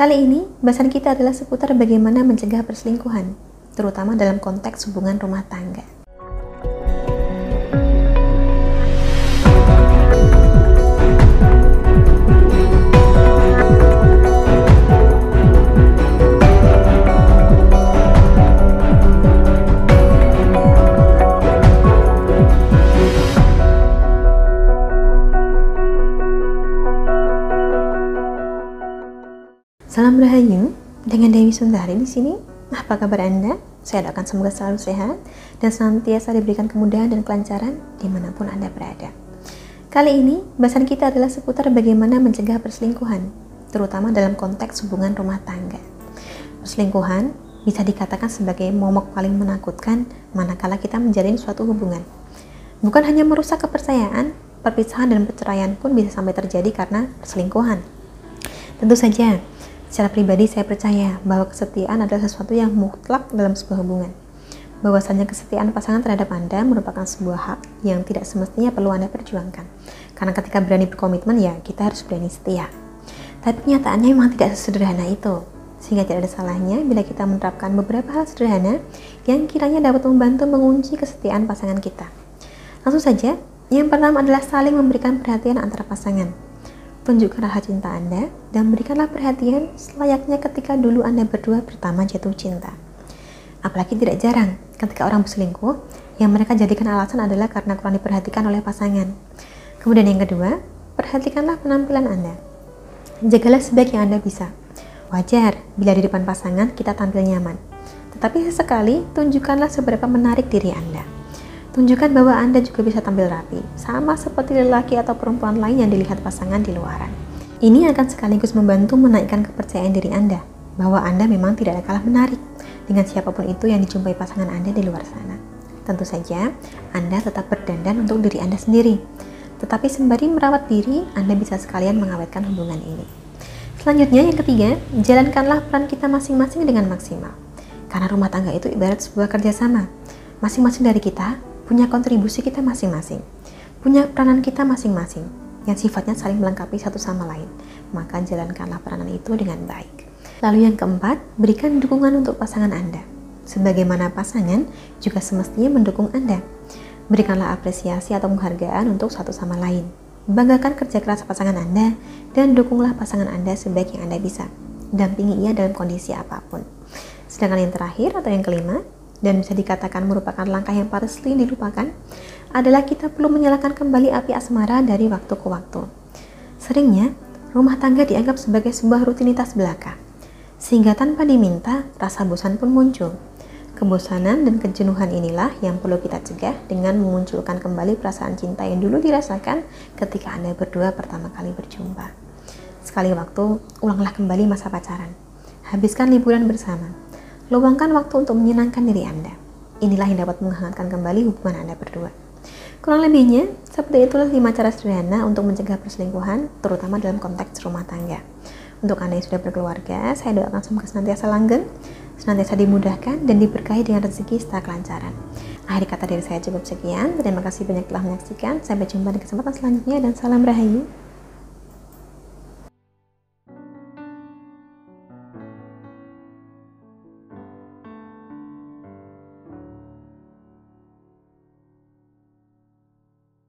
Kali ini, bahasan kita adalah seputar bagaimana mencegah perselingkuhan, terutama dalam konteks hubungan rumah tangga. Salam Rahayu, dengan Dewi Sundari di sini. Apa kabar Anda? Saya doakan semoga selalu sehat dan senantiasa diberikan kemudahan dan kelancaran di mana pun Anda berada. Kali ini, bahasan kita adalah seputar bagaimana mencegah perselingkuhan, terutama dalam konteks hubungan rumah tangga. Perselingkuhan bisa dikatakan sebagai momok paling menakutkan manakala kita menjalin suatu hubungan. Bukan hanya merusak kepercayaan, perpisahan dan perceraian pun bisa sampai terjadi karena perselingkuhan. Tentu saja, Secara pribadi saya percaya bahwa kesetiaan adalah sesuatu yang mutlak dalam sebuah hubungan. Bahwasanya kesetiaan pasangan terhadap Anda merupakan sebuah hak yang tidak semestinya perlu Anda perjuangkan. Karena ketika berani berkomitmen ya kita harus berani setia. Tapi kenyataannya memang tidak sesederhana itu. Sehingga tidak ada salahnya bila kita menerapkan beberapa hal sederhana yang kiranya dapat membantu mengunci kesetiaan pasangan kita. Langsung saja, yang pertama adalah saling memberikan perhatian antara pasangan Tunjukkan rasa cinta Anda dan berikanlah perhatian selayaknya ketika dulu Anda berdua pertama jatuh cinta. Apalagi tidak jarang ketika orang berselingkuh, yang mereka jadikan alasan adalah karena kurang diperhatikan oleh pasangan. Kemudian yang kedua, perhatikanlah penampilan Anda. Jagalah sebaik yang Anda bisa. Wajar bila di depan pasangan kita tampil nyaman. Tetapi sesekali tunjukkanlah seberapa menarik diri Anda. Tunjukkan bahwa Anda juga bisa tampil rapi, sama seperti lelaki atau perempuan lain yang dilihat pasangan di luaran. Ini akan sekaligus membantu menaikkan kepercayaan diri Anda, bahwa Anda memang tidak ada kalah menarik dengan siapa pun itu yang dijumpai pasangan Anda di luar sana. Tentu saja, Anda tetap berdandan untuk diri Anda sendiri. Tetapi sembari merawat diri, Anda bisa sekalian mengawetkan hubungan ini. Selanjutnya, yang ketiga, jalankanlah peran kita masing-masing dengan maksimal. Karena rumah tangga itu ibarat sebuah kerjasama. Masing-masing dari kita punya kontribusi kita masing-masing, punya peranan kita masing-masing yang sifatnya saling melengkapi satu sama lain. Maka jalankanlah peranan itu dengan baik. Lalu yang keempat, berikan dukungan untuk pasangan Anda. Sebagaimana pasangan juga semestinya mendukung Anda. Berikanlah apresiasi atau penghargaan untuk satu sama lain. Banggakan kerja keras pasangan Anda dan dukunglah pasangan Anda sebaik yang Anda bisa. Dampingi ia dalam kondisi apa pun. Sedangkan yang terakhir atau yang kelima, dan bisa dikatakan merupakan langkah yang pasti dilupakan adalah kita perlu menyalakan kembali api asmara dari waktu ke waktu. Seringnya, rumah tangga dianggap sebagai sebuah rutinitas belaka, sehingga tanpa diminta, rasa bosan pun muncul. Kebosanan dan kejenuhan inilah yang perlu kita cegah dengan memunculkan kembali perasaan cinta yang dulu dirasakan ketika Anda berdua pertama kali berjumpa. Sekali waktu, ulanglah kembali masa pacaran. Habiskan liburan bersama Luangkan waktu untuk menyenangkan diri Anda. Inilah yang dapat menghangatkan kembali hubungan Anda berdua. Kurang lebihnya, seperti itulah lima cara sederhana untuk mencegah perselingkuhan, terutama dalam konteks rumah tangga. Untuk Anda yang sudah berkeluarga, saya doakan semoga senantiasa langgeng, senantiasa dimudahkan, dan diberkahi dengan rezeki serta kelancaran. Akhir kata dari saya cukup sekian. Terima kasih banyak telah menyaksikan. Sampai jumpa di kesempatan selanjutnya dan salam rahayu.